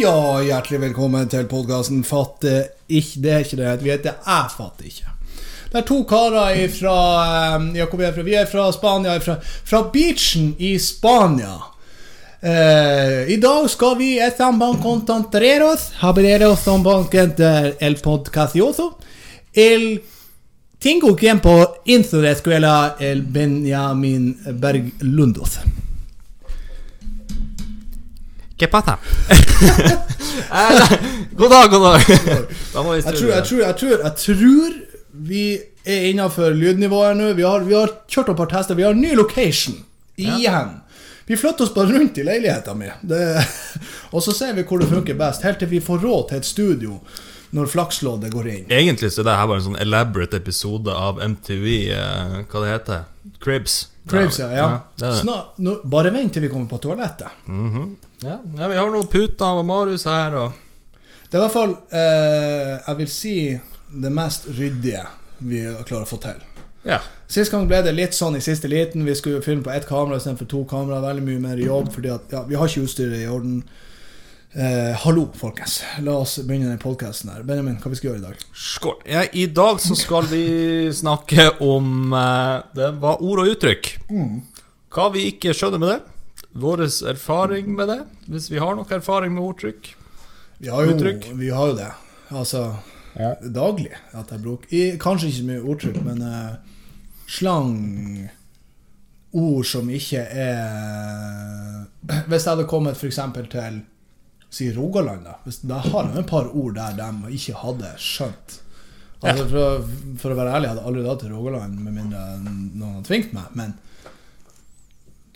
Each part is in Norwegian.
ja, hjertelig velkommen til podkasten Fatter ikke Det er ikke det. Vi heter Jeg fatter ikke. Det er to karer fra Ja, hvor vi er fra? Vi er fra Spania. Fra, fra beachen i Spania. Eh, I dag skal vi estamos oss, habereros un poquito el podcastioso. El tingo tiempo en su escuela el Benjamin Berglundos. ¿Qué pasa? Eh, god dag, god dag. Jeg tror, jeg, tror, jeg, tror, jeg tror vi er innafor lydnivået nå. Vi har, vi har kjørt opp et par tester. Vi har ny location igjen. Vi flytter oss bare rundt i leiligheten min. Og så ser vi hvor det funker best, helt til vi får råd til et studio når flaksloddet går inn. Egentlig så er det her bare en sånn elaborate episode av MTV eh, Hva det heter Cribs. Cribs, ja. ja. det er det. Snart, nå, bare vent til vi kommer på toalettet. ja. ja, vi har noen puter av Marius her og Det er i hvert fall, eh, jeg vil si, det mest ryddige vi klarer å få til. Ja. Sist gang ble det litt sånn i siste liten. Vi skulle filme på ett kamera istedenfor to kamera. Veldig mye mer jobb, fordi at ja, vi har ikke utstyret i orden. Eh, hallo, folkens. La oss begynne den podkasten her. Benjamin, hva vi skal gjøre i dag? Skål. Ja, I dag så skal vi snakke om eh, Det var ord og uttrykk. Hva vi ikke skjønner med det. Vår erfaring med det, hvis vi har noe erfaring med ordtrykk. Vi har jo, Uttrykk? Vi har jo det. Altså daglig. At jeg bruker i, Kanskje ikke så mye ordtrykk, men eh, slang Ord som ikke er Hvis jeg hadde kommet f.eks. til si Rogaland, da. Hvis, da har jeg et par ord der de ikke hadde skjønt. Altså, for, å- for å være ærlig, jeg hadde aldri dratt til Rogaland med mindre noen hadde tvingt meg. Men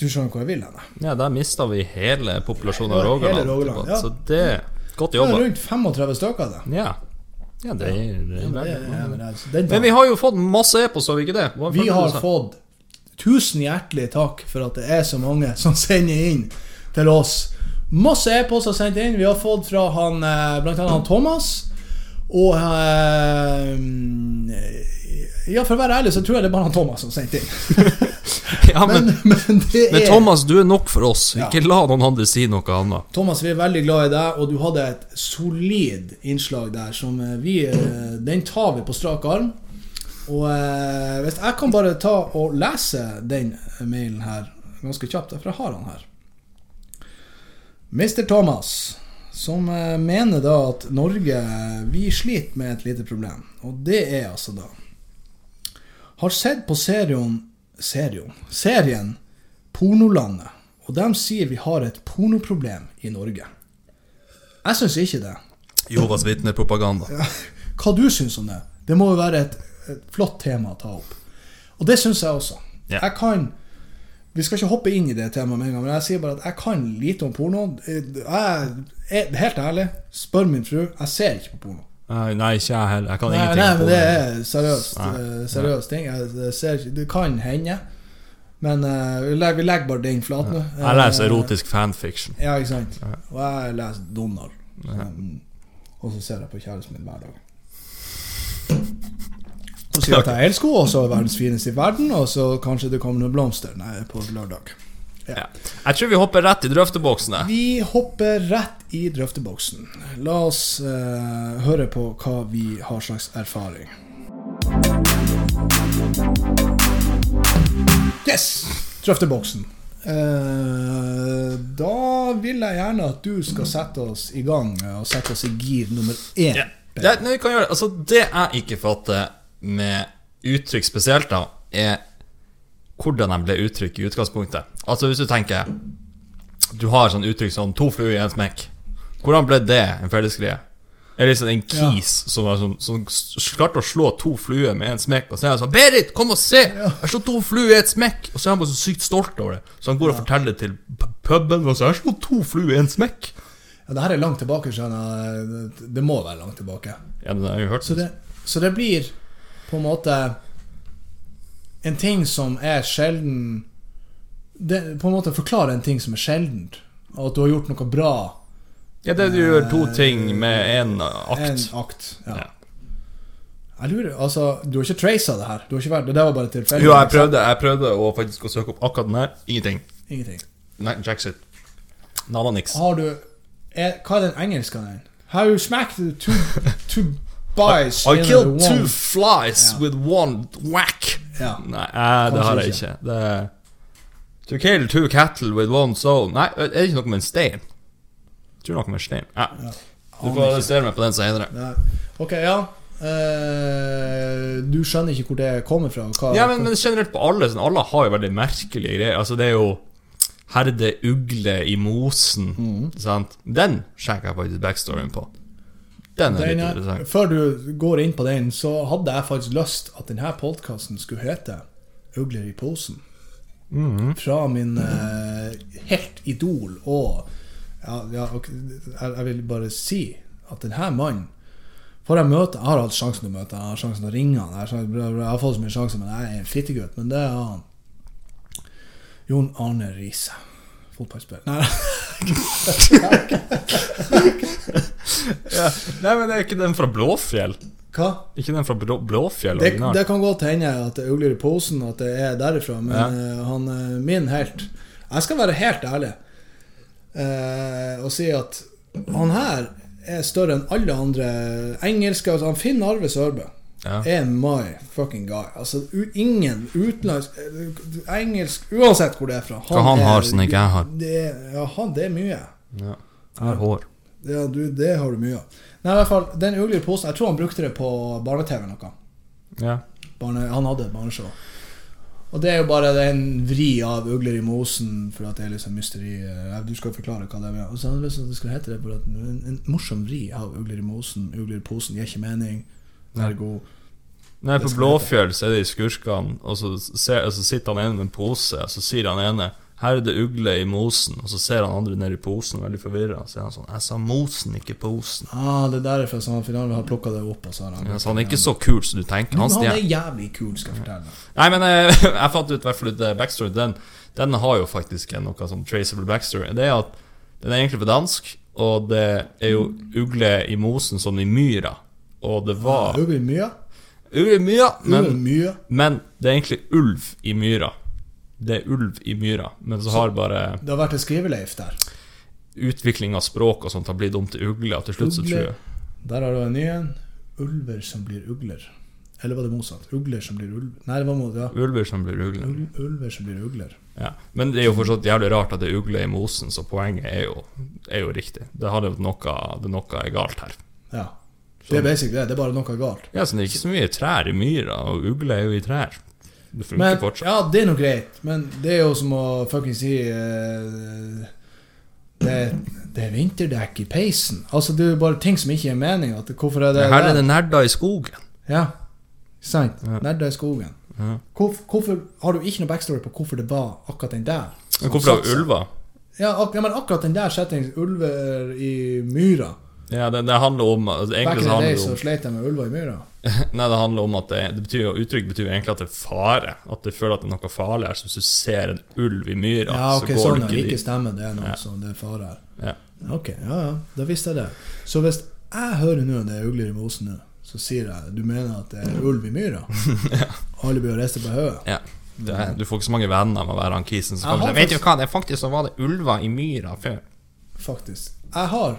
du skjønner hvor jeg vil hen? Ja, der mista vi hele populasjonen av Rogaland. hele Rogaland, ja. Så det Godt jobba. rundt 35 stykker, det. Ja. ja, det er, det er Det er- men det er- Men vi har jo fått masse e-post, har vi ikke det? Vi har fått tusen hjertelig takk for at det er så mange som sender inn til oss. Masse e-poster sendt inn. Vi har fått fra han, eh, blant annet han Thomas. Og eh, Ja, for å være ærlig, så tror jeg det er bare han Thomas som sendte inn. Ja, men, Men, men er... men Thomas, du er nok for oss. Ja. Ikke la noen andre si noe annet. Thomas, vi er veldig glad i deg, og du hadde et solid innslag der som eh, vi Den tar vi på strak arm. Og hvis jeg kan bare ta og lese den mailen her ganske kjapt, for jeg har han her. Mr. Thomas, som eh, mener da at Norge Vi sliter med et lite problem. Og det er altså da Har sett på serien Serien, serien Pornolandet. Og de sier vi har et pornoproblem i Norge. Jeg syns ikke det. Jovas vitnepropaganda. Hva du syns om det? Det må jo være et, et flott tema å ta opp. Og det syns jeg også. Yeah. Jeg kan Vi skal ikke hoppe inn i det temaet med en gang, men jeg sier bare at jeg kan lite om porno. Jeg, er helt ærlig, spør min fru, jeg ser ikke på porno. Nei, nei, ikke jeg heller. Jeg kan Nei, ingenting nei, om porno. det er seriøst Nei. eh, seriøst ting. Jeg, jeg ser, ikke- det kan hende. Men uh, vi, legger, vi legger bare den flat nå. Jeg leser erotisk fanfiction. Ja, ikke sant. Og jeg leser Donald. Um, og så ser jeg på kjæresten min hver dag. Og sier at jeg elsker henne, og så er verdens fineste i verden, og så kanskje det kommer noen blomster nei, på lørdag. Ja. Jeg tror vi hopper rett i drøfteboksen. Vi hopper rett i drøfteboksen. La oss eh, høre på hva vi har slags erfaring. Yes! Drøfteboksen. Eh, da vil jeg gjerne at du skal sette oss i gang eh, og sette oss i gir nummer én. Ja. Det, det. Altså, det jeg ikke fatter med uttrykk spesielt, da, er hvordan de ble uttrykt i utgangspunktet. Altså, hvis du tenker Du har sånn uttrykk som 'to fluer i en smekk'. Hvordan ble det en fellesgreie? Er liksom en kis som, var sånn, som klarte å slå to fluer med en smekk? Og så er han sånn 'Berit, kom og se! Jeg slo to fluer i et smekk!' Og så er han bare så sykt stolt over det. Så han går og forteller det til puben. Og så 'Jeg slo to fluer i en smekk'. Ja, det her er langt tilbake, skjønner jeg. Det må være langt tilbake. Ja, men det har jeg hørt. Så det, så det blir på en måte en ting som er sjelden det, På en måte forklare en ting som er sjeldent. Og at du har gjort noe bra. Ja, det du gjør to ting med én En akt. akt. Ja. Ja. Jeg lurer, altså Du har ikke tracet det her? Du har ikke vært, det var bare tilfeldig? Jo, jeg prøvde, jeg prøvde å faktisk å søke opp akkurat den her. Ingenting. Ingenting. Nei, Jackson. Nada niks. Har du er, Hva er den engelske den? How you smacked to, two, two I, I killed two flies yeah. with one whack. Yeah. Nei, eh, det har jeg ikke. Det er To kill two cattle with one soul. Nei, er det ikke noe med en stein? Jeg tror noe med stein. Ja. Ja. Du får arrestere meg på den senere. Ja. Ok, ja. Uh, du skjønner ikke hvor det kommer fra? Hva, Ja, men, men generelt på alle sånn, Alle har jo veldig merkelige greier. Altså, det er jo Herde ugle i mosen. Mm. Sant? Den sjekker jeg faktisk backstoryen på. Den er litt er, interessant. før du går inn på den, så hadde jeg faktisk lyst at denne podkasten skulle hete 'Ugler i posen'. Mhm. Fra min eh, helt idol og ja, ja, jeg vil bare si at denne mannen Får jeg møte Jeg har hatt sjansen til å møte Jeg har sjansen til å ringe han Jeg jeg har fått så mye sjanser, men jeg er en fittegutt. Men det er han. Jon Arne Riise. Fotballspiller. Nei, Ja. Nei, men det er ikke den fra Blåfjell? hva? Ikke den fra Blå, Blåfjell? Det, det kan godt hende at det er ugler i posen, at det er derifra, men Ja. eh, han er min helt Jeg skal være helt ærlig eh, og si at han her er større enn alle andre engelske. Altså han Finn Arve Sørbø Ja. er my fucking guy. Altså u, ingen utenlandsk eh, Engelsk Uansett hvor det er fra. Hva han er- har som ikke jeg har. Det, ja, han, det er mye. Ja. Jeg har hår. Ja, du, det har du mye av. Nei, i hvert fall, den ugler i posen Jeg tror han brukte det på barne-TV noe. Ja. barne, Han hadde et barneshow. Og det er jo bare en vri av ugler i mosen, for at det er liksom mysteri Du skal forklare hva det er. Og så det skal hete det, for at en, en morsom vri av ugler i mosen. Ugler i posen gir ikke mening. Ergo Nei, på Blåfjell så er det de skurkene, og så, ser, og så sitter han ene med en pose, og så sier han ene 'Her er det ugle i mosen', og så ser han andre ned i posen, veldig forvirra, så er han sånn 'Jeg sa mosen, ikke posen'. Ah, det er derfor så han finalen har plukka det opp. Og så han, Ja, så han er ikke så kul som du tenker. Men Han er jævlig kul, skal jeg fortelle deg. Nei, men jeg, jeg fant ut i hvert fall ut eh, backstory. Den, den har jo faktisk noe sånn traceable backstory. Det er at den er egentlig på dansk, og det er jo ugle i mosen som i myra. Og det var Ulv i mya? Ulv i myra, Ugler i men, men det er egentlig ulv i myra. Det er ulv i myra, men så har bare Det har vært et skriveleif der. utvikling av språk og sånt har blitt om til ugle, og til slutt så tror jeg Der har du en ny en. Ulver som blir ugler. Eller var det motsatt? Ugler som blir ulver. Nei, det var mot, ja. Ulver som blir ugler. Ulver som blir ugler. Ja. Men det er jo fortsatt jævlig rart at det er ugle i mosen, så poenget er jo, er jo riktig. Det noe, det er noe er galt her. Ja. Det er basic det. Det er bare noe galt. Ja, så det er ikke så mye trær i myra, og ugle er jo i trær. Det funker Men, fortsatt. ja, det er nå greit, men det er jo som å fucking si uh, det, det er vinterdekk i peisen. Altså, det er jo bare ting som ikke gir mening. At, hvorfor er det Her er det nerder i skogen. Ja, sant. Ja. Nerder i skogen. Ja. Hvor, hvorfor har du ikke noe backstory på hvorfor det var akkurat den der? hvorfor det var ulver? Ja, ak ja, men akkurat den der settingen, ulver i myra. Ja, det, det handler om altså, Back in så the days så om slet jeg med ulver i myra. Nei, det handler om at det, det betyr, Uttrykk betyr egentlig at det er fare. At du føler at det er noe farlig her. Så hvis du ser en ulv i myra, Ja, ok, så går sånn du ikke ikke dit. stemme, det er noe Ja. som det er fare her. Ja. Ok, ja, ja, da visste jeg det. Så hvis jeg hører nå det er ugler i mosen nå, så sier jeg du mener at det er ulv i myra? ja. Alle blir å riste på hodet? Ja. Det er, du får ikke så mange venner med å være han kisen som kommer Vet du hva, det er faktisk så var det ulver i myra før. Faktisk. Jeg har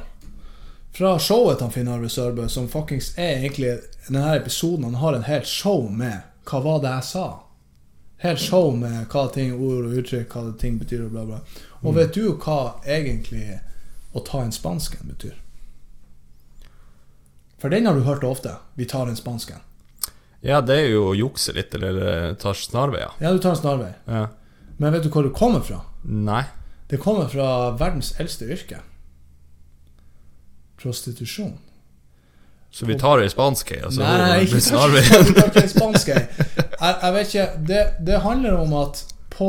fra showet til Finn Arve Sørbø, som fuckings er egentlig denne episoden Han har en helt show med hva var det jeg sa? Helt show med hva ting, ord og uttrykk, hva ting betyr og bla, bla. Og vet du hva egentlig å ta en spansken betyr? For den har du hørt ofte. Vi tar en spansken. Ja, det er jo å jukse litt, eller eh, ta snarveier. Ja, du tar en snarvei. Ja. Men vet du hvor det kommer fra? Nei. Det kommer fra verdens eldste yrke. Prostitusjon. Så vi tar det i spansk, altså. Nei, ikke ikke spansk. Jeg, jeg vet ikke det, det handler om at på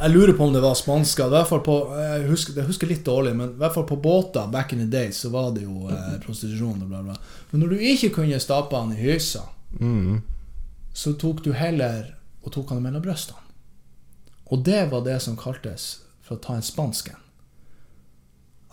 Jeg lurer på om det var spanska. I hvert fall på, jeg, husker, jeg husker litt dårlig, men i hvert fall på båter back in the days så var det jo eh, prostitusjon og bla, bla. Men når du ikke kunne stape han i hysa, Mm. så tok du heller og tok han mellom brystene. Og det var det som kaltes for å ta en spansken.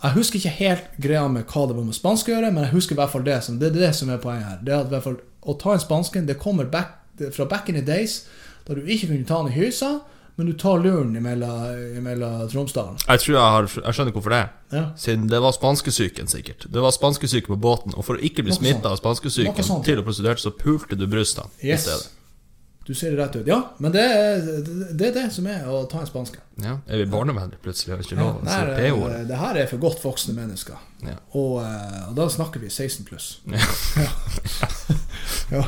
Jeg husker ikke helt greia med hva det var med spansk å gjøre, men jeg husker i hvert fall det som, det er det som er poenget her. Det er at i hvert fall Å ta en spansken det kommer back, fra back in the days, da du ikke kunne ta den i hysa, men du tar luren imellom, Tromsdalen. Jeg tror jeg har Jeg skjønner hvorfor det. Ja. Siden det var spanskesyken, sikkert. Det var spanskesyke på båten, og for å ikke bli smitta av spanskesyken Noe til å prostituerte, så pulte du brystene i stedet. Du ser det rett ut. Ja, men det er det, er det som er å ta en spanske. Ja, Er vi barnevennlige plutselig? Har ikke lov si det, P-ordet? det her er for godt voksne mennesker. Ja. Og, eh, og da snakker vi 16 pluss. Ja. Ja.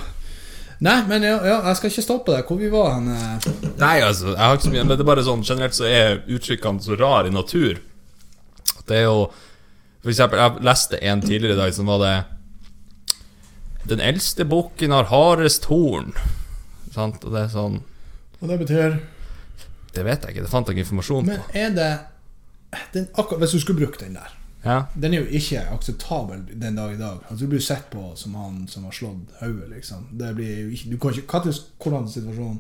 Nei, men ja, ja, jeg skal ikke stoppe deg. Hvor vi var hen? eh? Nei, altså, jeg har ikke så mye Men det er bare sånn generelt så er uttrykkene så rar i natur. Det er jo For eksempel, jeg leste en tidligere i dag som var det Den eldste bukken har hardest horn. Sant? Og det er sånn Og det betyr Det vet jeg ikke, det fant jeg ikke informasjon Men på. er det den, akkurat, Hvis du skulle brukt den der Ja, Den er jo ikke akseptabel den dag i dag. Altså, du blir sett på som han som har slått hodet, liksom. Det blir jo ikke, du kan ikke hva Hvordan situasjonen?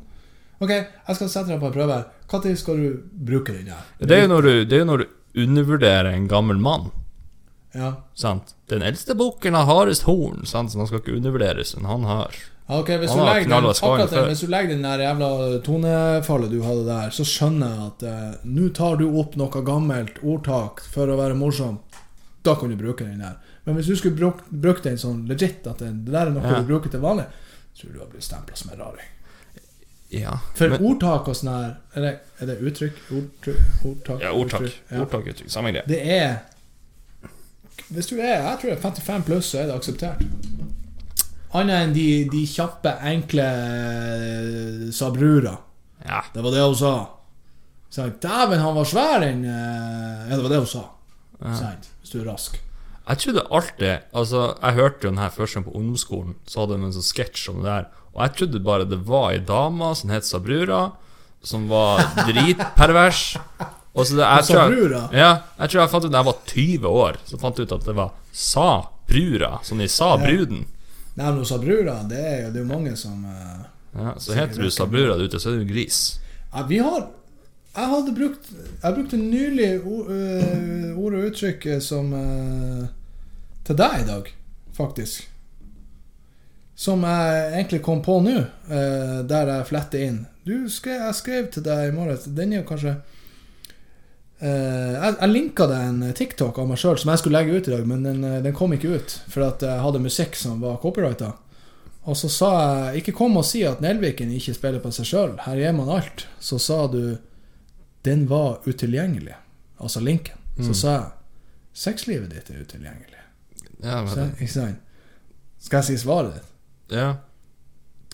Ok, jeg skal sette deg på en prøve. Når skal du bruke den der? Det er jo når du, det er når du undervurderer en gammel mann. Ja. Sant? Den eldste bukken har hardest horn, sant? så han skal ikke undervurderes. Men han har Ok, hvis du, legger den, akkurat den, hvis du legger den der jævla tonefallet du hadde der, så skjønner jeg at eh, nå tar du opp noe gammelt ordtak for å være morsom. Da kan du bruke den der. Men hvis du skulle brukt, brukt den sånn legit, at det, det der er noe Ja. du bruker til vanlig, tror du du har blitt stempla som en raring. Ja. For Men- ordtak og sånn her er det, er det uttrykk? Ordtrykk? Ordtak? Ja, ordtak. uttrykk, Ja. Ordtak uttrykk. Samme greie. Det er Hvis du er jeg tror det er 55 pluss, så er det akseptert. Annet enn de, de kjappe, enkle eh, sabrura. Ja. Det var det hun sa. Dæven, han var svær, den eh, Ja, det var det hun sa. Sant? Hvis du er rask. Jeg trodde alltid Altså, jeg hørte jo den her første gang på ungdomsskolen, så hadde de en sånn sketsj om det der. Og jeg trodde bare det var ei dame som het Sabrura, som var dritpervers. Og så det, jeg tror jeg, ja, jeg tror jeg fant ut da jeg var 20 år, så fant jeg ut at det var Sa-brura, som de sa bruden. Nei, men sabrura, det er jo det er mange som uh, Ja, så heter du Sabrura der ute, så er du gris. Ja, vi har Jeg hadde brukt Jeg brukte nylig o- øh, ord og uttrykk eh, som uh, Til deg i dag, faktisk. Som jeg egentlig kom på nå, der jeg fletter inn. Du skrev, jeg skrev til deg i morges Den er jo kanskje jeg, jeg linka deg en TikTok av meg sjøl som jeg skulle legge ut i dag, men den, øh, den kom ikke ut. For at jeg hadde musikk som var copyrighta. Og så sa jeg Ikke kom og si at Nelviken ikke spiller på seg sjøl. Her gir man alt. Så sa du Den var utilgjengelig. Altså linken. Så sa jeg Sexlivet ditt er utilgjengelig. Ja, Så, ikke sant? Skal jeg si svaret ditt? ja.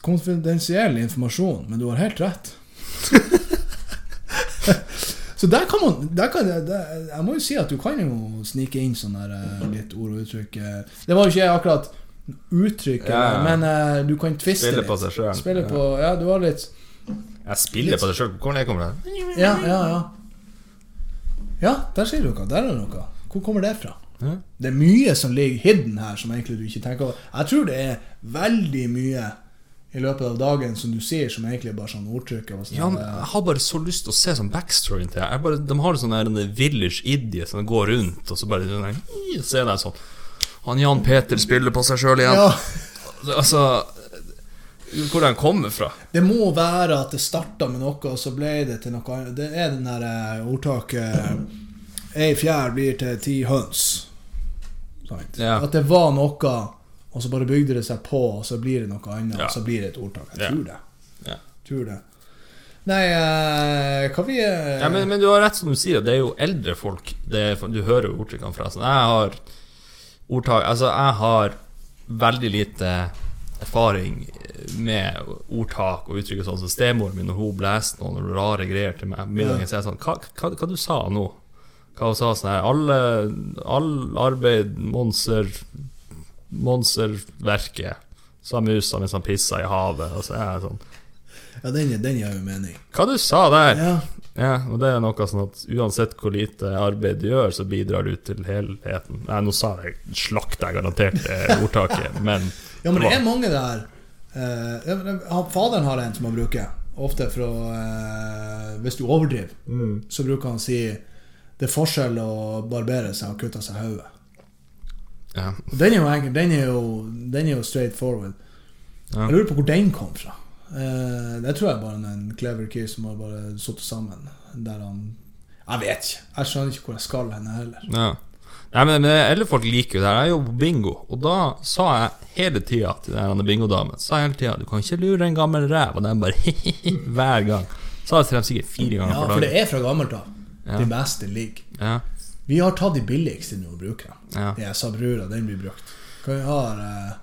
Konfidensiell informasjon, men du har helt rett. Så der kan man der kan, der, Jeg må jo si at du kan jo snike inn sånne eh, litt ord og uttrykk. eh. Det var jo ikke akkurat uttrykket, Ja, men uh, du kan tviste Spille på seg selv. Spille på Ja, du har litt Jeg spiller på det sjøl. Hvor jeg kommer det? Ja, ja, ja. Ja, der sier du noe. Der er det noe. Hvor kommer det fra? Ja. Det er mye som ligger hidden her, som egentlig du ikke tenker over. Jeg tror det er veldig mye i løpet av dagen som du sier, som egentlig er bare sånn ordtrykk. Sånn, Ja, jeg har bare så lyst til å se sånn backstoryen til det. Bare, De har sånn der village idiot som går rundt, og så bare sånn Se deg sånn Han Jan Peter spiller på seg sjøl igjen. ja, Altså Hvor den kommer fra. Det må være at det starta med noe, og så ble det til noe annet. Det er den der eh, ordtaket Ei fjær blir til ti høns. Sant? Ja. At det var noe, og så bare bygde det seg på, og så blir det noe annet, Ja. og så blir det et ordtak. Jeg tror det. Ja. Tror det. Nei, eh, hva vi eh, Ja, men, men du har rett som du sier, det er jo eldre folk det er, Du hører jo ordtrykkene fra. Sånn, jeg har ordtak Altså, jeg har veldig lite erfaring med ordtak og uttrykk sånn. Så stemoren min, når hun blåste noen rare greier til meg middagen, så jeg sånn hva, hva, hva du sa nå? Hva hun sa sånn her All arbeid monser Monserverket har musa mens han pisser i havet. Og så er jeg sånn Ja, den, den gir jo mening. Hva du sa der? Ja. Ja, og det er noe sånn at uansett hvor lite arbeid du gjør, så bidrar du til helheten. Nei, nå sa jeg slakt, jeg garantert det ordtaket, men ja, men det er mange der eh, han- Faderen har en som han bruker, ofte for å uh, Hvis du overdriver, mm. så bruker han å si det er forskjell å barbere seg og kutte seg hodet. Ja. Og Den er jo enkel, den er jo, den er jo straight forward. Ja. Jeg lurer på hvor den kom fra. Uh, det tror jeg bare er en clever kid som har bare satt sammen. Der han Jeg vet ikke. Jeg skjønner ikke hvor jeg skal henne heller. Ja. Nei, men, men Alle folk liker jo det her. Jeg er jo på bingo, og da sa jeg hele tida til den bingodamen Sa hele tida 'Du kan ikke lure en gammel ræv', og den bare hver gang. Sa det til dem sikkert fire ganger Ja, for for det er fra gammelt av. Ja. De beste ligger. Ja. Vi har tatt de billigste nå og bruker dem. Ja. Er Sabrura, den blir brukt. Hva vi har eh,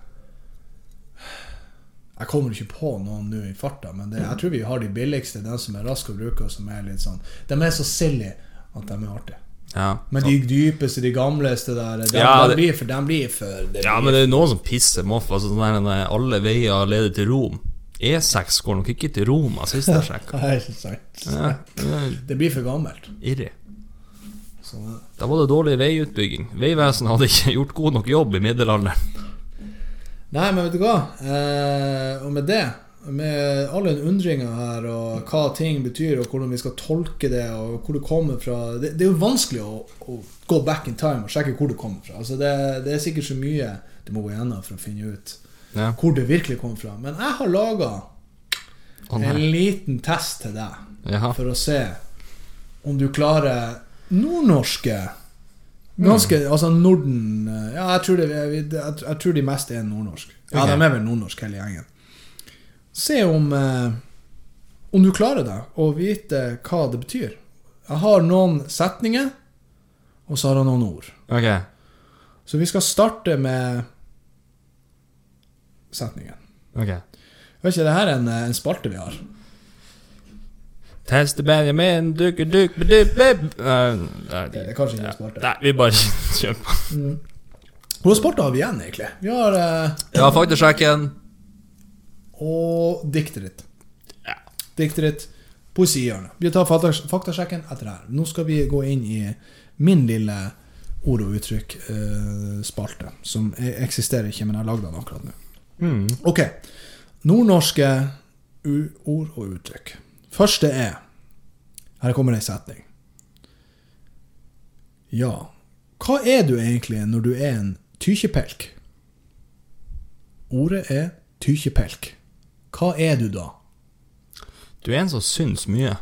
Jeg kommer ikke på noen nå i farta, men det, jeg tror vi har de billigste, den som er raske å bruke, og som er litt sånn De er så silly at de er artige. Ja. Men de dypeste, de gamleste der, de, Ja, de det- blir for, de blir for det ja, blir men det er noen som pisser moff. Altså, sånn der, alle veier leder til Rom. E6 går nok ikke til Roma, sist jeg sjekka. Det blir for gammelt. irri. Sånn er. Da var det dårlig veiutbygging. Vegvesenet hadde ikke gjort god nok jobb i middelalderen. Nei, men vet du hva? Eh, og med det, med alle undringer her, og hva ting betyr, og hvordan vi skal tolke det, og hvor det kommer fra Det, det er jo vanskelig å, å gå back in time og sjekke hvor det kommer fra. Altså det, det er sikkert så mye du må gå gjennom for å finne ut Ja. hvor det virkelig kommer fra. Men jeg har laga oh, en liten test til deg Jaha. for å se om du klarer nordnorske Ganske, altså Norden eh, Ja, jeg tror, det, jeg, jeg, jeg tror de meste er nordnorsk. Ja, okay. de er vel nordnorsk, hele gjengen. Se om eh, Om du klarer det, å vite hva det betyr. Jeg har noen setninger, og så har jeg noen ord. Ok. Så vi skal starte med setningen. ok Vet ikke, det her er en, en spalte vi har. Teste Benjamin, dukke, dukk, bedupp, beb. Eh, nei, Det er kanskje ikke spalte. Nei, vi bare kjøper. Hvor sporter har vi igjen, egentlig? Vi har uh, Ja, faktasjekken. og diktet ditt. Ja. Diktet ditt, poesihjørnet. Vi tar faktasjekken etter det her. Nå skal vi gå inn i min lille ord og uttrykk-spalte, som e- eksisterer ikke, men jeg har lagd den akkurat nå. Mm. Ok. Nordnorske u ord og uttrykk. Første er Her kommer en setning. Ja, hva er du egentlig når du er en tykjepelk? Ordet er tykjepelk. Hva er du da? Du er en som syns mye.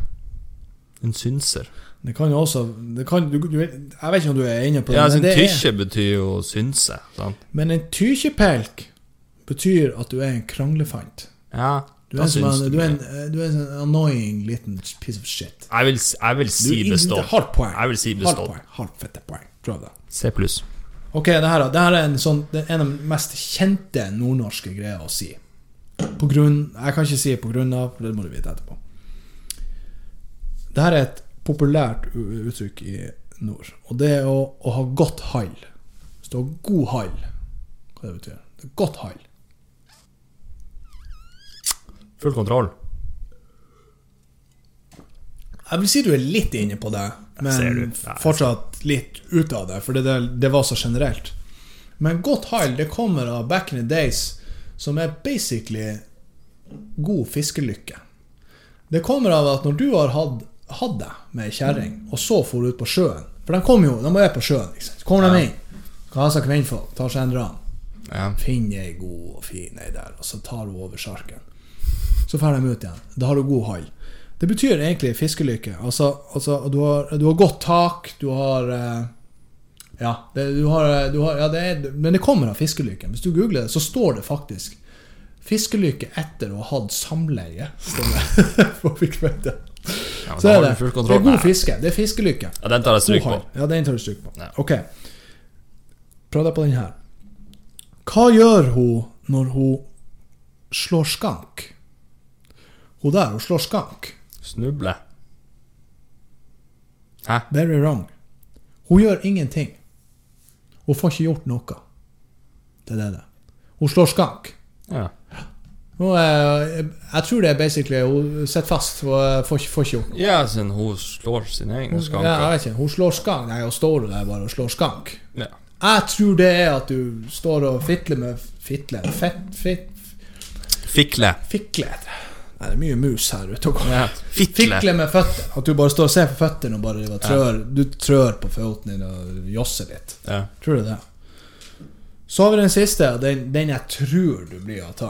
En synser. Det kan jo også det kan, du, du, Jeg vet ikke om du er inne på det, Ja, sin det er, betyr jo synse. Sant? men en tykjepelk betyr at du er en kranglefant. Ja, Du er, en, du er en, du er en sånn annoying liten piece of shit. Jeg vil, jeg vil si bestått. Halvt poeng. Jeg vil si bestått. Halvt fette poeng. Prøv det. C pluss. Ok, det her, det her er en, sånn, det er en av de mest kjente nordnorske greier å si. På grunn Jeg kan ikke si på grunn av, det må du vite etterpå. Det her er et populært uttrykk i nord, og det er å, å ha godt hall. Hvis du har god hall, hva det betyr det? Godt hall. Full kontroll. Jeg vil si du er litt inne på det, men. Ja, fortsatt litt ut av det, for det, det var så generelt. Men godt hall, det kommer av back in the days, som er basically god fiskelykke. Det kommer av at når du har hatt, hatt det med ei kjerring, og så for ut på sjøen For de kommer jo, de er på sjøen, ikke sant. Så kommer de inn, ha kvinnfolk, tar seg en dram. Ja. Finner ei god og fin ei der, og så tar hun over sjarken. Så drar de ut igjen. Da har du god hai. Det betyr egentlig fiskelykke. Altså, altså du, har, du har godt tak, du har eh, Ja, det, du har, du har ja, det er, men det kommer av fiskelykken. Hvis du googler det, så står det faktisk 'fiskelykke etter å ha hatt samleie'. Står det på Wikipedia. Ja, Så er det. Det er god fiske. Det er fiskelykke. Ja, den tar jeg stryk på. Ja, den tar du stryk på. Ok. Prøv deg på den her. Hva gjør hun når hun slår skank? Hun der, hun slår skank. Snuble. Hæ? Very wrong. Hun gjør ingenting. Hun får ikke gjort noe. Det er det. Hun slår skank. Ja. Hun er, jeg tror det er basically Hun sitter fast og eh, får får ikke gjort noe. ja, siden hun slår sin egen skank. Ja, jeg vet ikke. Hun slår skank. Nei, hun står der bare og slår skank. Ja. Jeg tror det er at du står og fitler med Fitler? Fett, fitt, Fikle. fikle. Nei, det er mye mus her ute. og går. Ja. Fikle. Fikle med føttene. At du bare står og ser på føttene og bare trør, du trør på føttene dine og josser litt. Ja. Tror du det? Så har vi den siste, og den, den jeg tror du blir å ta.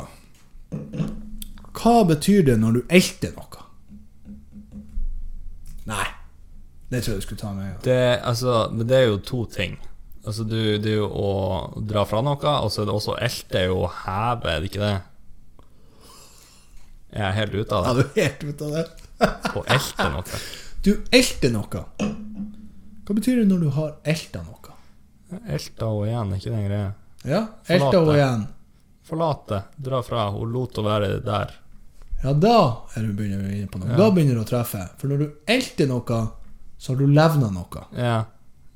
Hva betyr det når du elter noe? Nei. Det tror jeg du skulle ta med. Det, altså, det er jo to ting. Altså, du, det er jo å dra fra noe, og så er det også å elte er jo å heve, er det ikke det? Jeg er helt ute av det. Ja, du er helt ute av det. Å elte noe. Du elter noe. Hva betyr det når du har elta noe? Elta henne igjen, ikke det en greie? Ja, elta henne igjen. Forlate, dra fra, hun lot å være der. Ja, da er du begynner på noe. Ja. Da begynner du å treffe. For når du elter noe, så har du levna noe. Ja.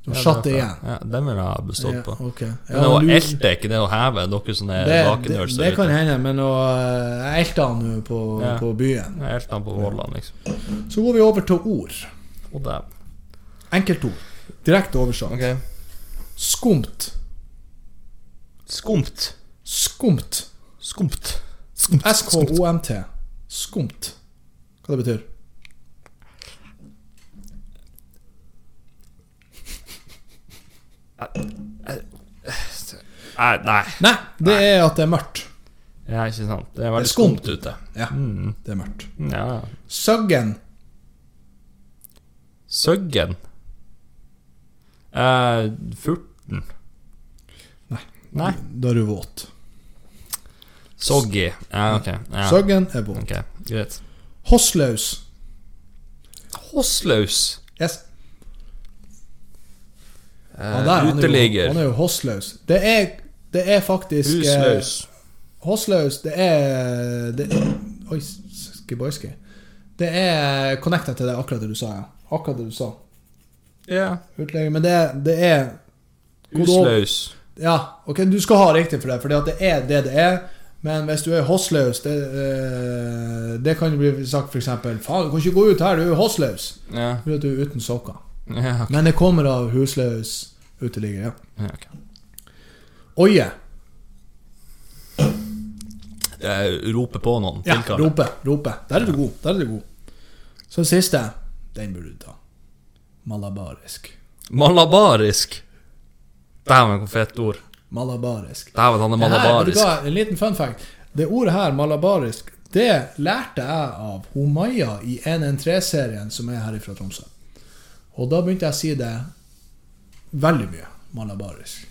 Du har Ja, satt det igjen. Ja, den vil jeg bestått på. Ja, ok. Men å du- elte er ikke det å heve, dere som er det, det, det kan hende, men å uh, elte han nå på, Ja. på byen Jeg elte han på Vollan, liksom. Så går vi over til ord. Og der. Enkeltord. Direkte oversatt. Okay. Skumt. Skumt. Skumt. Skumt. S-K-O-M-T. Skumt. Hva det betyr Nei, nei. Det er at det er mørkt. Ja, ikke sant. Det er veldig skumt. skumt ute. Ja, Mm. det er mørkt. Ja. Søggen. Søggen. Eh, furten. Nei. Nei. Da er du våt. Soggy. Ja, ok. Ja. Søggen er våt. Okay, greit. Hosslaus. Hosslaus. Yes. Eh, jo- uteligger. Han er jo hosslaus. Det det er faktisk eh, Huslaus. Hosslaus, det er det, Oi, skiboiski. Det er connecta til det, akkurat det du sa. ja Akkurat det du sa. Ja. Utlegger. Men det, det er Huslaus. Ja, ok, du skal ha riktig for det, for det er det det er. Men hvis du er hosslaus, det, eh, det kan jo bli sagt f.eks.: Faen, du kan ikke gå ut her, du er hosslaus. Ja. Fordi at du er uten sokker. Ja, okay. Men det kommer av husløs uteligger, ja. Ja, okay. Oie. Eh, rope på noen. Ja, tilkaller. rope. Rope. Der er du god. Der er du god. Så den siste, den burde du ta. Malabarisk. Malabarisk. Dæven, hvor fett ord. Malabarisk. Dæven, han er her, malabarisk. hva, en liten fun fact. Det ordet her, malabarisk, det lærte jeg av Maja i 113-serien som er her fra Tromsø. Og da begynte jeg å si det veldig mye. Malabarisk.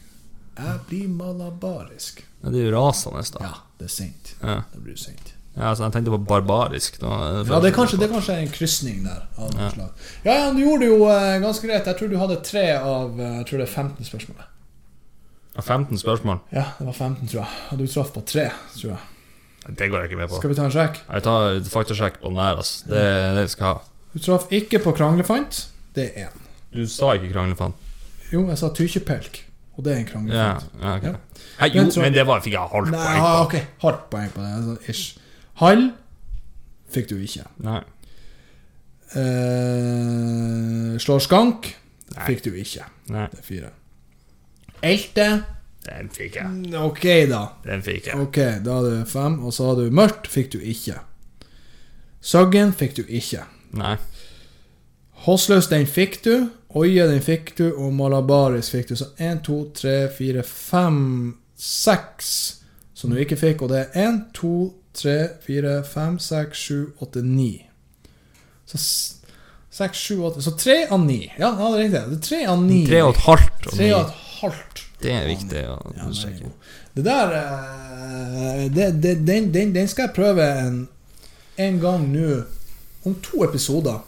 Jeg blir malabarisk. Ja, det er jo rasende, da. Ja, det er sint. Ja. Det blir sint. Ja, altså, jeg tenkte på barbarisk. Da. Ja, det er kanskje, det er kanskje en krysning der. Av Ja. slag. Ja, ja, du gjorde det jo eh, ganske greit. Jeg tror du hadde tre av eh, jeg tror det er 15 spørsmål. Ja, 15 spørsmål. Ja, det var 15, tror jeg. Og du traff på tre, tror jeg. Det går jeg ikke med på. Skal vi ta en sjekk? Jeg tar faktasjekk på den her, altså. Det, det skal jeg ha. Du traff ikke på kranglefant. Det er én. Du sa ikke kranglefant? Jo, jeg sa tykjepelk. Og det er en Ja, kranglefant. ja, ok. Ja. Hei, jo, Men så- men det var, fikk jeg halvt poeng på på. ok. halvt poeng på det. Sånn ish. Hall fikk du ikke. Nei. Eh, slår skank Nei. fikk du ikke. Nei, Det er fire. Elte den fikk jeg. Mm, Ok, da. Den fikk jeg. Ok, da hadde du fem. Og så hadde du mørkt, fikk du ikke. Søggen fikk du ikke. Nei. Hossløs, den fikk du. Oie, den fikk du. Og malabaris fikk du. Så én, to, tre, fire, fem, seks som du ikke fikk. Og det er én, to, tre, fire, fem, seks, sju, åtte, ni. Så seks, sju, åtte Så tre av ni. Ja, ja, det er riktig. Det er tre av ni. Tre og et halvt Tre og et halvt. Det er viktig å Ja, sjekke. Det der eh, det, det, den, den, den skal jeg prøve en, en gang nå. Om to episoder.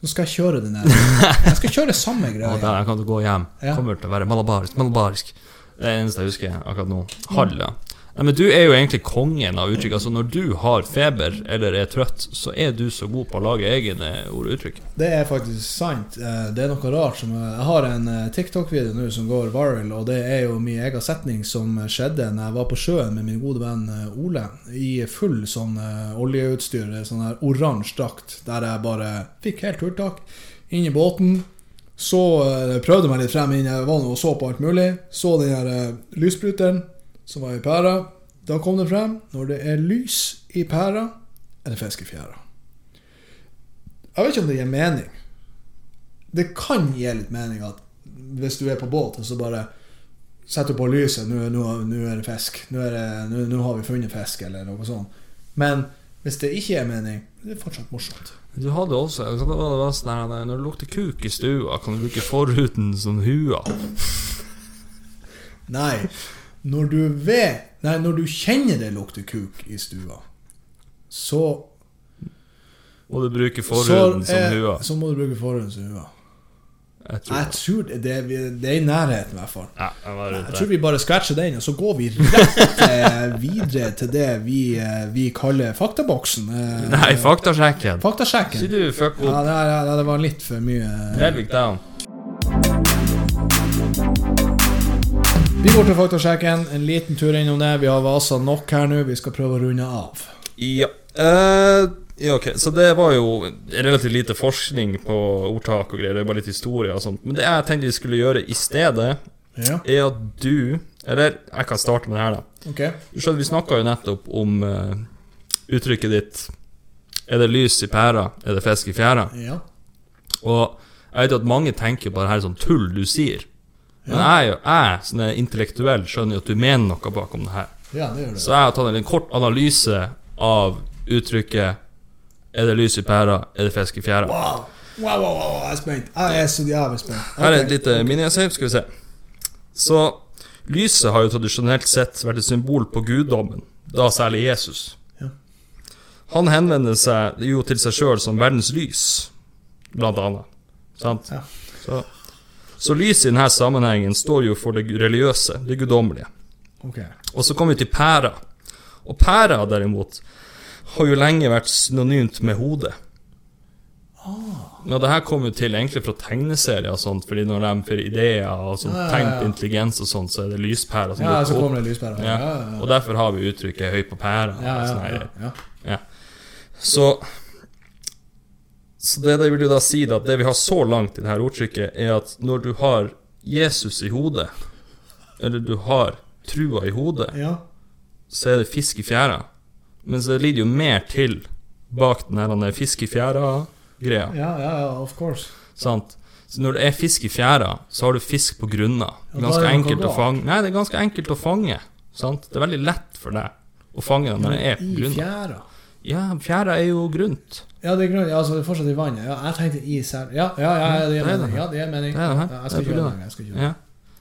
Så skal jeg kjøre den der. Jeg skal kjøre samme Ja, greia. der jeg kan gå hjem. Ja. Kommer til å være malabarisk. Malabarisk. Det er det eneste jeg husker akkurat nå. Hall, ja. Nei, men du er jo egentlig kongen av uttrykk. Altså Når du har feber eller er trøtt, så er du så god på å lage egne ord og uttrykk. Det er faktisk sant. Eh, Det er noe rart som Jeg har en eh, TikTok-video nå som går viral, og det er jo min egen setning som skjedde når jeg var på sjøen med min gode venn eh, Ole i full sånn eh, oljeutstyr, sånn her oransje drakt, der jeg bare fikk helt hurtak inn i båten. Så eh, prøvde jeg meg litt frem inn, jeg var og så på alt mulig. Så den her eh, lysbryteren som var i pæra. Da kom det frem. Når det er lys i pæra, er det fisk i fjæra. Jeg vet ikke om det gir mening. Det kan gi litt mening at hvis du er på båt, og så bare setter du på lyset Nå, nå, nå er det fisk. Nå, det, nå, nå har vi funnet fisk, eller noe sånt. Men Hvis det ikke er mening, det er fortsatt morsomt. Du hadde også det var, det var sånn Når det lukter kuk i stua, kan du bruke forhuden som hua. Nei, når du vet Nei, når du kjenner det lukter kuk i stua, så Må du bruke så, forhuden som hua. så må du bruke forhuden som hua. Jeg tror Jeg det. tror det, det, det er i nærheten, i hvert fall. Ja, jeg var Jeg tror vi bare scratcher den, og så går vi rett eh, videre til det vi, eh, vi kaller faktaboksen. Eh, Nei, faktasjekken. Sier Faktasjekken. du fuck Ja, opp. det, ja, det var litt for mye. eh. Nelvik down. Vi går til faktasjekken. En liten tur innom det. Vi har vasa nok her nå. Vi skal prøve å runde av. Ja. Uh, ja, ok. Så det var jo relativt lite forskning på ordtak og greier. Det bare litt historie og sånt. Men det jeg tenkte vi skulle gjøre i stedet, Ja, er at du Eller jeg kan starte med det her, da. ok. Du skjønner, Vi snakka jo nettopp om uh, uttrykket ditt Er det lys i pæra, er det fisk i fjæra? Ja. Og jeg vet jo at mange tenker på det her som tull du sier. Men jeg, jo- jeg som er intellektuell, skjønner jo at du mener noe bakom det her. ja, det gjør det. Så jeg har tatt en kort analyse av uttrykket Er det lys i pæra, er det fisk i fjæra? Wow. Wow, wow, wow, jeg er spent. Jeg er så jævlig spent. Her er et lite miniessay, skal vi se. Så lyset har jo tradisjonelt sett vært et symbol på guddommen, da særlig Jesus. Ja. Han henvender seg jo til seg sjøl som verdens lys, blant annet. Sant? Ja. Så, så lyset i denne sammenhengen står jo for det religiøse, det guddommelige. Okay. Og så kommer vi til pæra. Og pæra, derimot, har jo lenge vært synonymt med hodet. Ja, det her kom jo til egentlig fra tegneserier og sånt, fordi når de får ideer og sånt, Ja, ja, ja. tegn på intelligens og sånt, så er det lyspæra som Ja, så kommer det lyspæra. Ja. Og derfor har vi uttrykket 'høy på pæra'. Ja, ja, ja, ja. Så Så det, det vil jo da si at det vi har så langt i dette ordtrykket, er at når du har Jesus i hodet, eller du har trua i hodet, ja. så er det fisk i fjæra. Men så ligger det jo mer til bak den fisk i fjæra-greia. Ja, ja, ja, of course. Sant? Så når det er fisk i fjæra, så har du fisk på grunna. Ganske ja, enkelt å fange. Nei, det er ganske enkelt å fange. Sant? Det er veldig lett for deg å fange den når den er på I grunna. fjæra. Ja, fjæra er jo grunt. Ja, det er grunt. ja, altså, det er fortsatt i vannet. Ja, jeg tenkte i her. Ja, ja, ja, det gir mening. Ja, det gir mening. Ja, jeg skal ikke gjøre det. Jeg skal ikke gjøre det.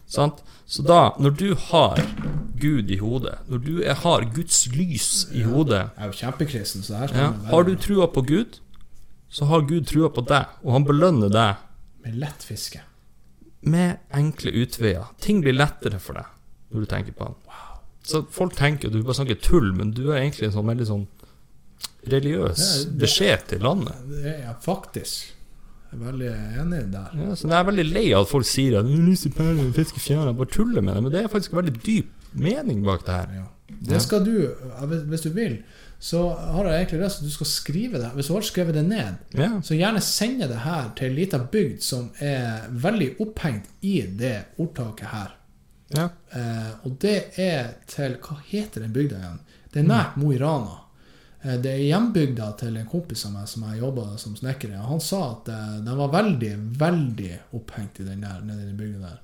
Sant? Så da, når du har Gud i hodet, når du er, har Guds lys i hodet Jeg er jo kjempekristen, så det her skal ja, Har du trua på Gud, så har Gud trua på deg, og han belønner deg med lett fiske. med enkle utveier. Ting blir lettere for deg når du tenker på han. Så folk tenker at du bare snakker tull, men du er egentlig en sånn veldig sånn religiøs beskjed til landet. Det er jeg faktisk. Jeg er veldig enig der. Ja, så jeg er veldig lei av at folk sier at «Du lyser fisker fjæra, bare tuller med det, men det er faktisk en veldig dyp mening bak det her. Ja. Det skal du, hvis du vil, så har jeg egentlig lyst til at du skal skrive det. Hvis du har skrevet det ned, Ja. så gjerne sende det her til en liten bygd som er veldig opphengt i det ordtaket her. ja. Eh, og det er til Hva heter den bygda igjen? Det er nært Mo i Rana. Eh, det er hjembygda til en kompis av meg som jeg jobba som snekker i. Han sa at eh, den var veldig, veldig opphengt i den der, nede i den bygda der.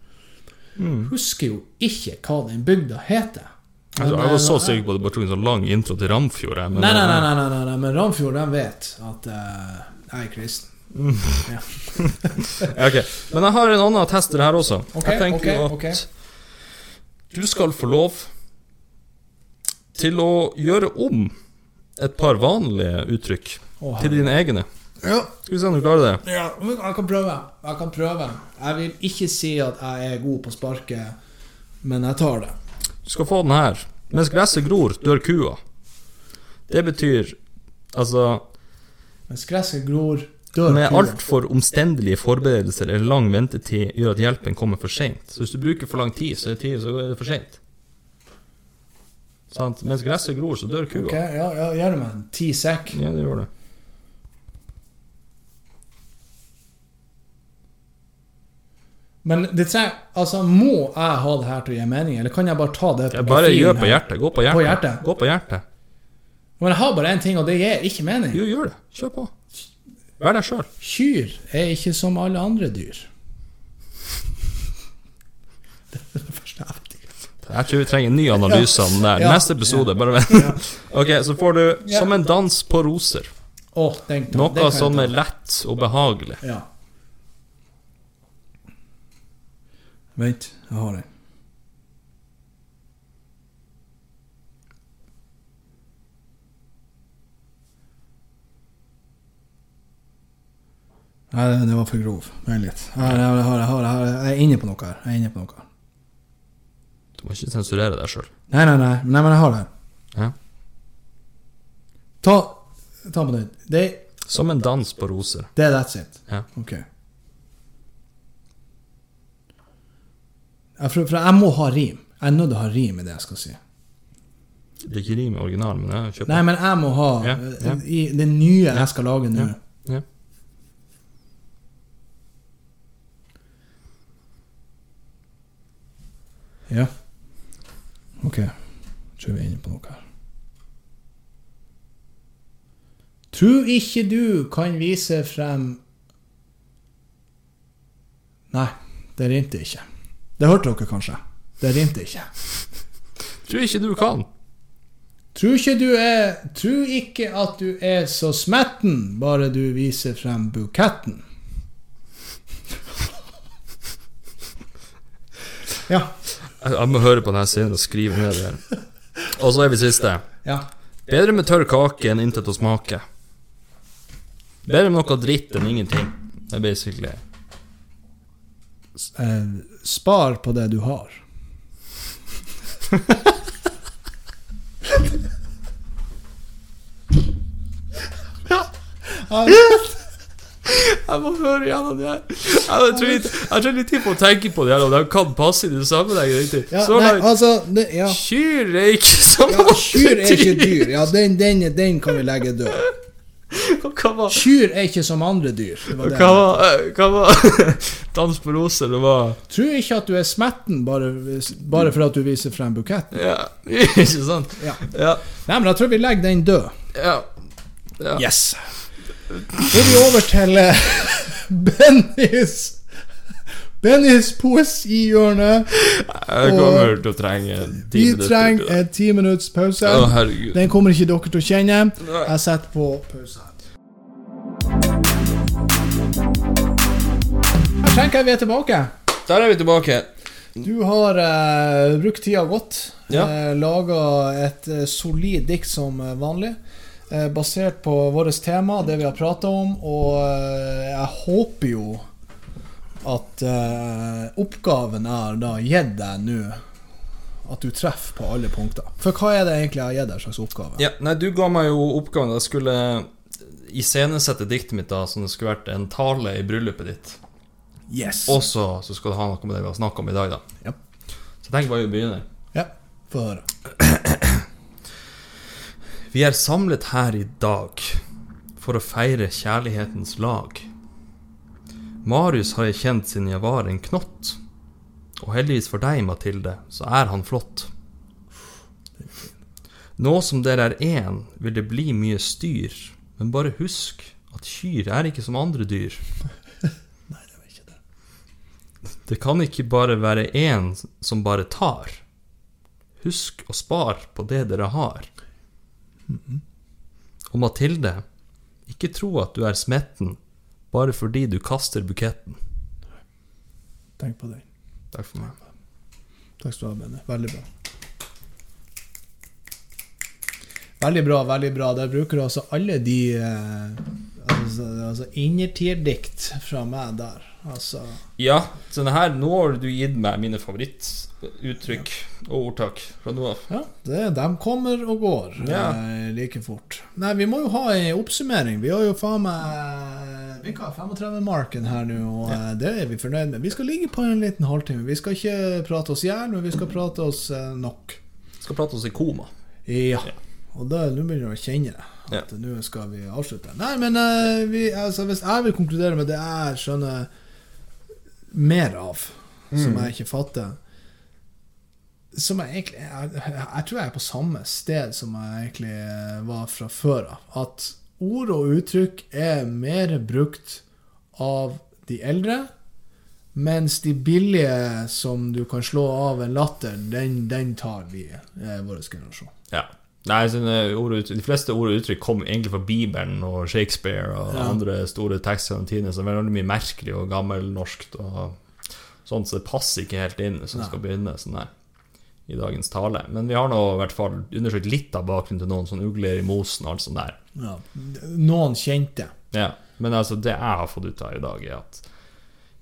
Mm. Husker jo ikke hva den bygda heter. Altså, jeg var så eh, sikker på at det bare tok en så lang intro til Ramfjord. Men, Nei, nei, nei, nei, nei, nei, nei, men Ramfjord de vet at uh, jeg er kristen. Mm. Ja, ok. Men jeg har en annen tester her også. Okay, jeg tenker okay, at okay. du skal få lov til å gjøre om et par vanlige uttrykk oh, til dine egne. Ja. Skal vi se om du klarer det. Ja, jeg kan prøve. Jeg kan prøve. Jeg vil ikke si at jeg er god på sparket, men jeg tar det. Du skal få den her. Mens gresset gror, dør kua. Det betyr altså Mens gresset gror, dør kua. Med altfor omstendelige forberedelser eller lang ventetid gjør at hjelpen kommer for seint. Så hvis du bruker for lang tid, så det, tid, så er det for seint. Sant? Mens gresset gror, så dør kua. Ok, ja, ja, Gjør det med en ti sekk. Ja, det gjør det. Men det tre, altså, må jeg ha det her til å gi mening, eller kan jeg bare ta det jeg bare gjør på hjertet. Gå på hjertet. På hjertet? Gå på hjertet. Men jeg har bare én ting, og det gir ikke mening. Jo, gjør det. Kjør på. Vær deg sjøl. Kyr er ikke som alle andre dyr. Det er det første jeg tror vi trenger en ny analyse av den der. Neste episode, bare vent. Ok, så får du 'Som en dans på roser'. Oh, den, den Noe som er lett og behagelig. Ja. Vent, jeg har den. Nei, det- var for grov. Vent litt. Jeg, har- jeg, jeg, er inne på noe her. Jeg er inne på noe. Du må ikke sensurere deg sjøl. Nei, nei, nei, nei, men jeg har det. Ja. Ta, ta på nytt. Det, Som en dans på roser. det er that's it. Ja. Ok. Jeg, for, for jeg må ha rim. Jeg er nødt til å ha rim i det jeg skal si. Det er ikke rim i originalen, men jeg kjøper Nei, men jeg må ha Ja, ja. I det nye jeg skal lage nå. Ja. Ja. Ja. Ok. Tror vi er inne på noe her. Tror ikke du kan vise frem Nei, det rimte ikke. Det hørte dere kanskje. Det rimte ikke. Tror ikke du kan. Tror ikke du er Tror ikke at du er så smetten, bare du viser frem buketten. ja. Jeg, må høre på denne scenen og skrive ned det her. Og så er vi siste. Ja. Bedre med tørr kake enn intet å smake. Bedre med noe dritt enn ingenting. Det er basically Eh, spar på det du har. ja. Jeg må høre gjennom det her. Jeg tror litt, jeg tror litt tid på å tenke på det her, og de kan passe i den sammenhengen. Ja, Så nei, langt. altså det, ja. Kyr er ikke som ja, Kyr er ikke dyr. Ja, den, den, den kan vi legge død. Kyr er ikke som andre dyr. Det. Hva var, eh, hva var Dans på roser, det var Tror ikke at du er smetten bare, bare for at du viser frem buketten. Ja, ikke sant? Ja. Ja. Nei, men jeg tror vi legger den død. ja. ja. Yes. Er vi over til eh, Bennys Bennys poesihjørne. Jeg kommer til å trenge ti Vi trenger en ti minutts pause. Oh. Den kommer ikke dere til å kjenne. Jeg setter på pause. Jeg tenker vi er tilbake. Der er vi tilbake. Du har uh, brukt tida godt. Ja. Uh, Laga et uh, solid dikt som eh, vanlig. Eh, basert på vårt tema, det vi har prata om. Og eh, jeg håper jo at eh, oppgaven er da gitt deg nå at du treffer på alle punkter. For hva er det egentlig jeg har gitt deg slags oppgave? Ja, nei, du ga meg jo oppgaven jeg skulle iscenesette diktet mitt da som det skulle vært en tale i bryllupet ditt. Yes. Og så skal du ha noe med det vi har snakka om i dag, da. Ja. Så jeg tenker bare vi begynner. Ja, få høre. Vi er samlet her i dag for å feire kjærlighetens lag. Marius har jeg kjent siden jeg var en knott. Og heldigvis for deg, Mathilde, så er han flott. Nå som dere er én, vil det bli mye styr, men bare husk at kyr er ikke som andre dyr. Nei, det var ikke det. Det kan ikke bare være én som bare tar. Husk å spare på det dere har. Og Mathilde, ikke tro at du er smetten bare fordi du kaster buketten. Tenk på den. Takk for meg. Takk skal du ha, Benny. Veldig bra. Veldig bra, veldig bra. Der bruker du altså alle de eh, Altså, altså innertierdikt fra meg der. Altså Ja, så her, nå har du gitt meg mine favorittuttrykk og ordtak fra nå av. Ja, det, de kommer og går Ja. eh, like fort. Nei, vi må jo ha en oppsummering. Vi har jo faen meg Vi har 35-marken her nå, og ja. det er vi fornøyd med. Vi skal ligge på en liten halvtime. Vi skal ikke prate oss i hjel, men vi skal prate oss eh, nok. Skal prate oss i koma. Ja. Og da nå begynner jeg å kjenne det. At nå skal vi avslutte. Nei, men eh, vi, altså, hvis jeg vil konkludere med det jeg skjønner mer av, som jeg ikke fatter Som jeg egentlig jeg, jeg tror jeg er på samme sted som jeg egentlig var fra før av. At ord og uttrykk er mer brukt av de eldre Mens de billige som du kan slå av en latter, den, den tar vi, eh, vår generasjon. Ja. Nei, ord De fleste ord og uttrykk kom egentlig fra Bibelen og Shakespeare og Ja. andre store tekster gjennom tidene, som er veldig mye merkelig og gammelnorsk. og sånt, så det passer ikke helt inn hvis man skal begynne sånn her i dagens tale. Men vi har nå i hvert fall undersøkt litt av bakgrunnen til noen sånn ugler i mosen og alt sånt der. Ja. Noen kjente. Ja, men altså det jeg har fått ut av i dag, er at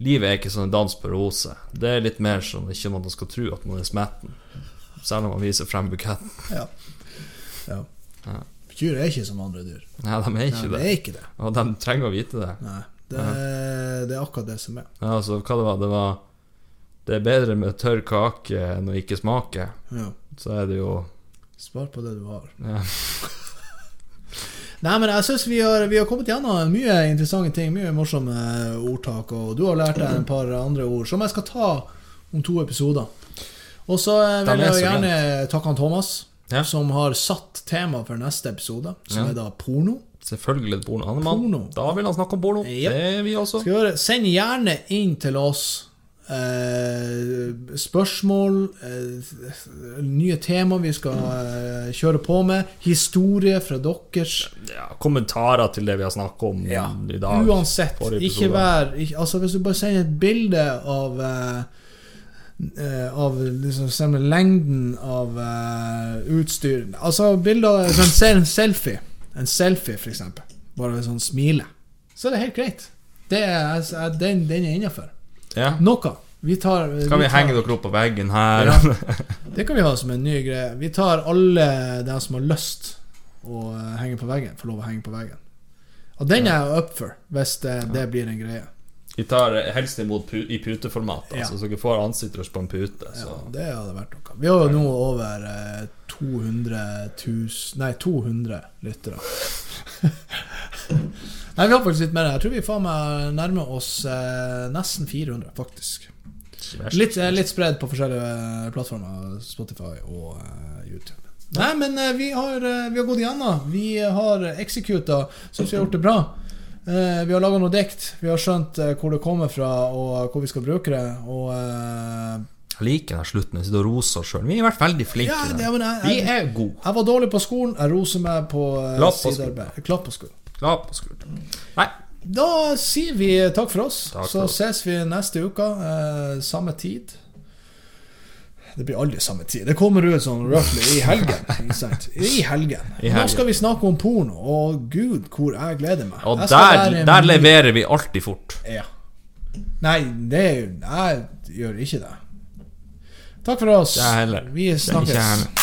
livet er ikke sånn en dans på roser. Det er litt mer sånn ikke man skal tro at man er smetten, selv om man viser frem buketten. Ja. Ja. Ja. Kyr er ikke som andre dyr. Nei, de er Nei, ikke det det. er ikke det. Og de trenger å vite det. Nei, det, det er akkurat det som er. Ja, altså, hva det var? Det var Det er bedre med tørr kake enn å ikke smake. Ja. Så er det jo Spar på det du har. ja. Nei, men jeg syns vi, har- vi har kommet gjennom mye interessante ting. Mye morsomme ordtak. Og du har lært deg et par andre ord som jeg skal ta om to episoder. Og så eh, vil er jeg gjerne takke han Thomas, Ja. som har satt tema for neste episode, som Ja. er da porno. Selvfølgelig porno. Han er. Porno. Da vil han snakke om porno. Jep. Det er vi også. Gjøre, Send gjerne inn til oss eh, spørsmål, eh, nye tema vi skal eh, kjøre på med, historie fra deres. Ja, kommentarer til det vi har snakket om i dag. Uansett. Ikke vær ikke, Altså Hvis du bare sender et bilde av eh, Av liksom lengden av uh, utstyr Altså bilder sånn, se en selfie. En selfie, eksempel. Bare sånn smile. Så er det helt greit. Det er, altså, den, den er innafor. Ja. Noe. Vi tar Kan vi tar- henge dere opp på veggen her? Ja. Det kan vi ha som en ny greie. Vi tar alle dem som har lyst å eh, henge på veggen, får lov å henge på veggen. Og den er jeg up for, hvis det, det blir en greie. Vi tar helst imot pu i puteformat, Ja. altså, så dere får ansiktet deres på en pute. Ja, det hadde vært noe. Vi har jo nå over eh, 200 000 Nei, 200 lyttere. nei, vi har faktisk litt mer. Jeg tror vi faen meg nærmer oss eh, nesten 400, faktisk. Litt, eh, litt spredd på forskjellige eh, plattformer. Spotify og eh, YouTube. Nei, men eh, vi, har, eh, vi har gått igjennom. Vi har executa. Syns vi har gjort det bra. Eh, vi har laga noe dikt. Vi har skjønt eh, hvor det kommer fra, og hvor vi skal bruke det. Og eh, Jeg liker den slutten. Vi sitter og roser oss sjøl. Vi har vært veldig flinke. Ja, det, jeg, Vi er gode. jeg var dårlig på skolen. Jeg roser meg på eh, Klapp på sidearbeid. Klapp på skolen. Glad på skulderen. Nei, Da sier vi takk for oss. Takk så oss. ses vi neste uke. Eh, samme tid. Det blir aldri samme tid. Det kommer ut sånn roughly i helgen. I helgen. I Og Nå skal vi snakke om porno, og gud, hvor jeg gleder meg. og der, der leverer vi alltid fort. Ja. Nei, det Jeg gjør ikke det. Takk for oss. Vi snakkes.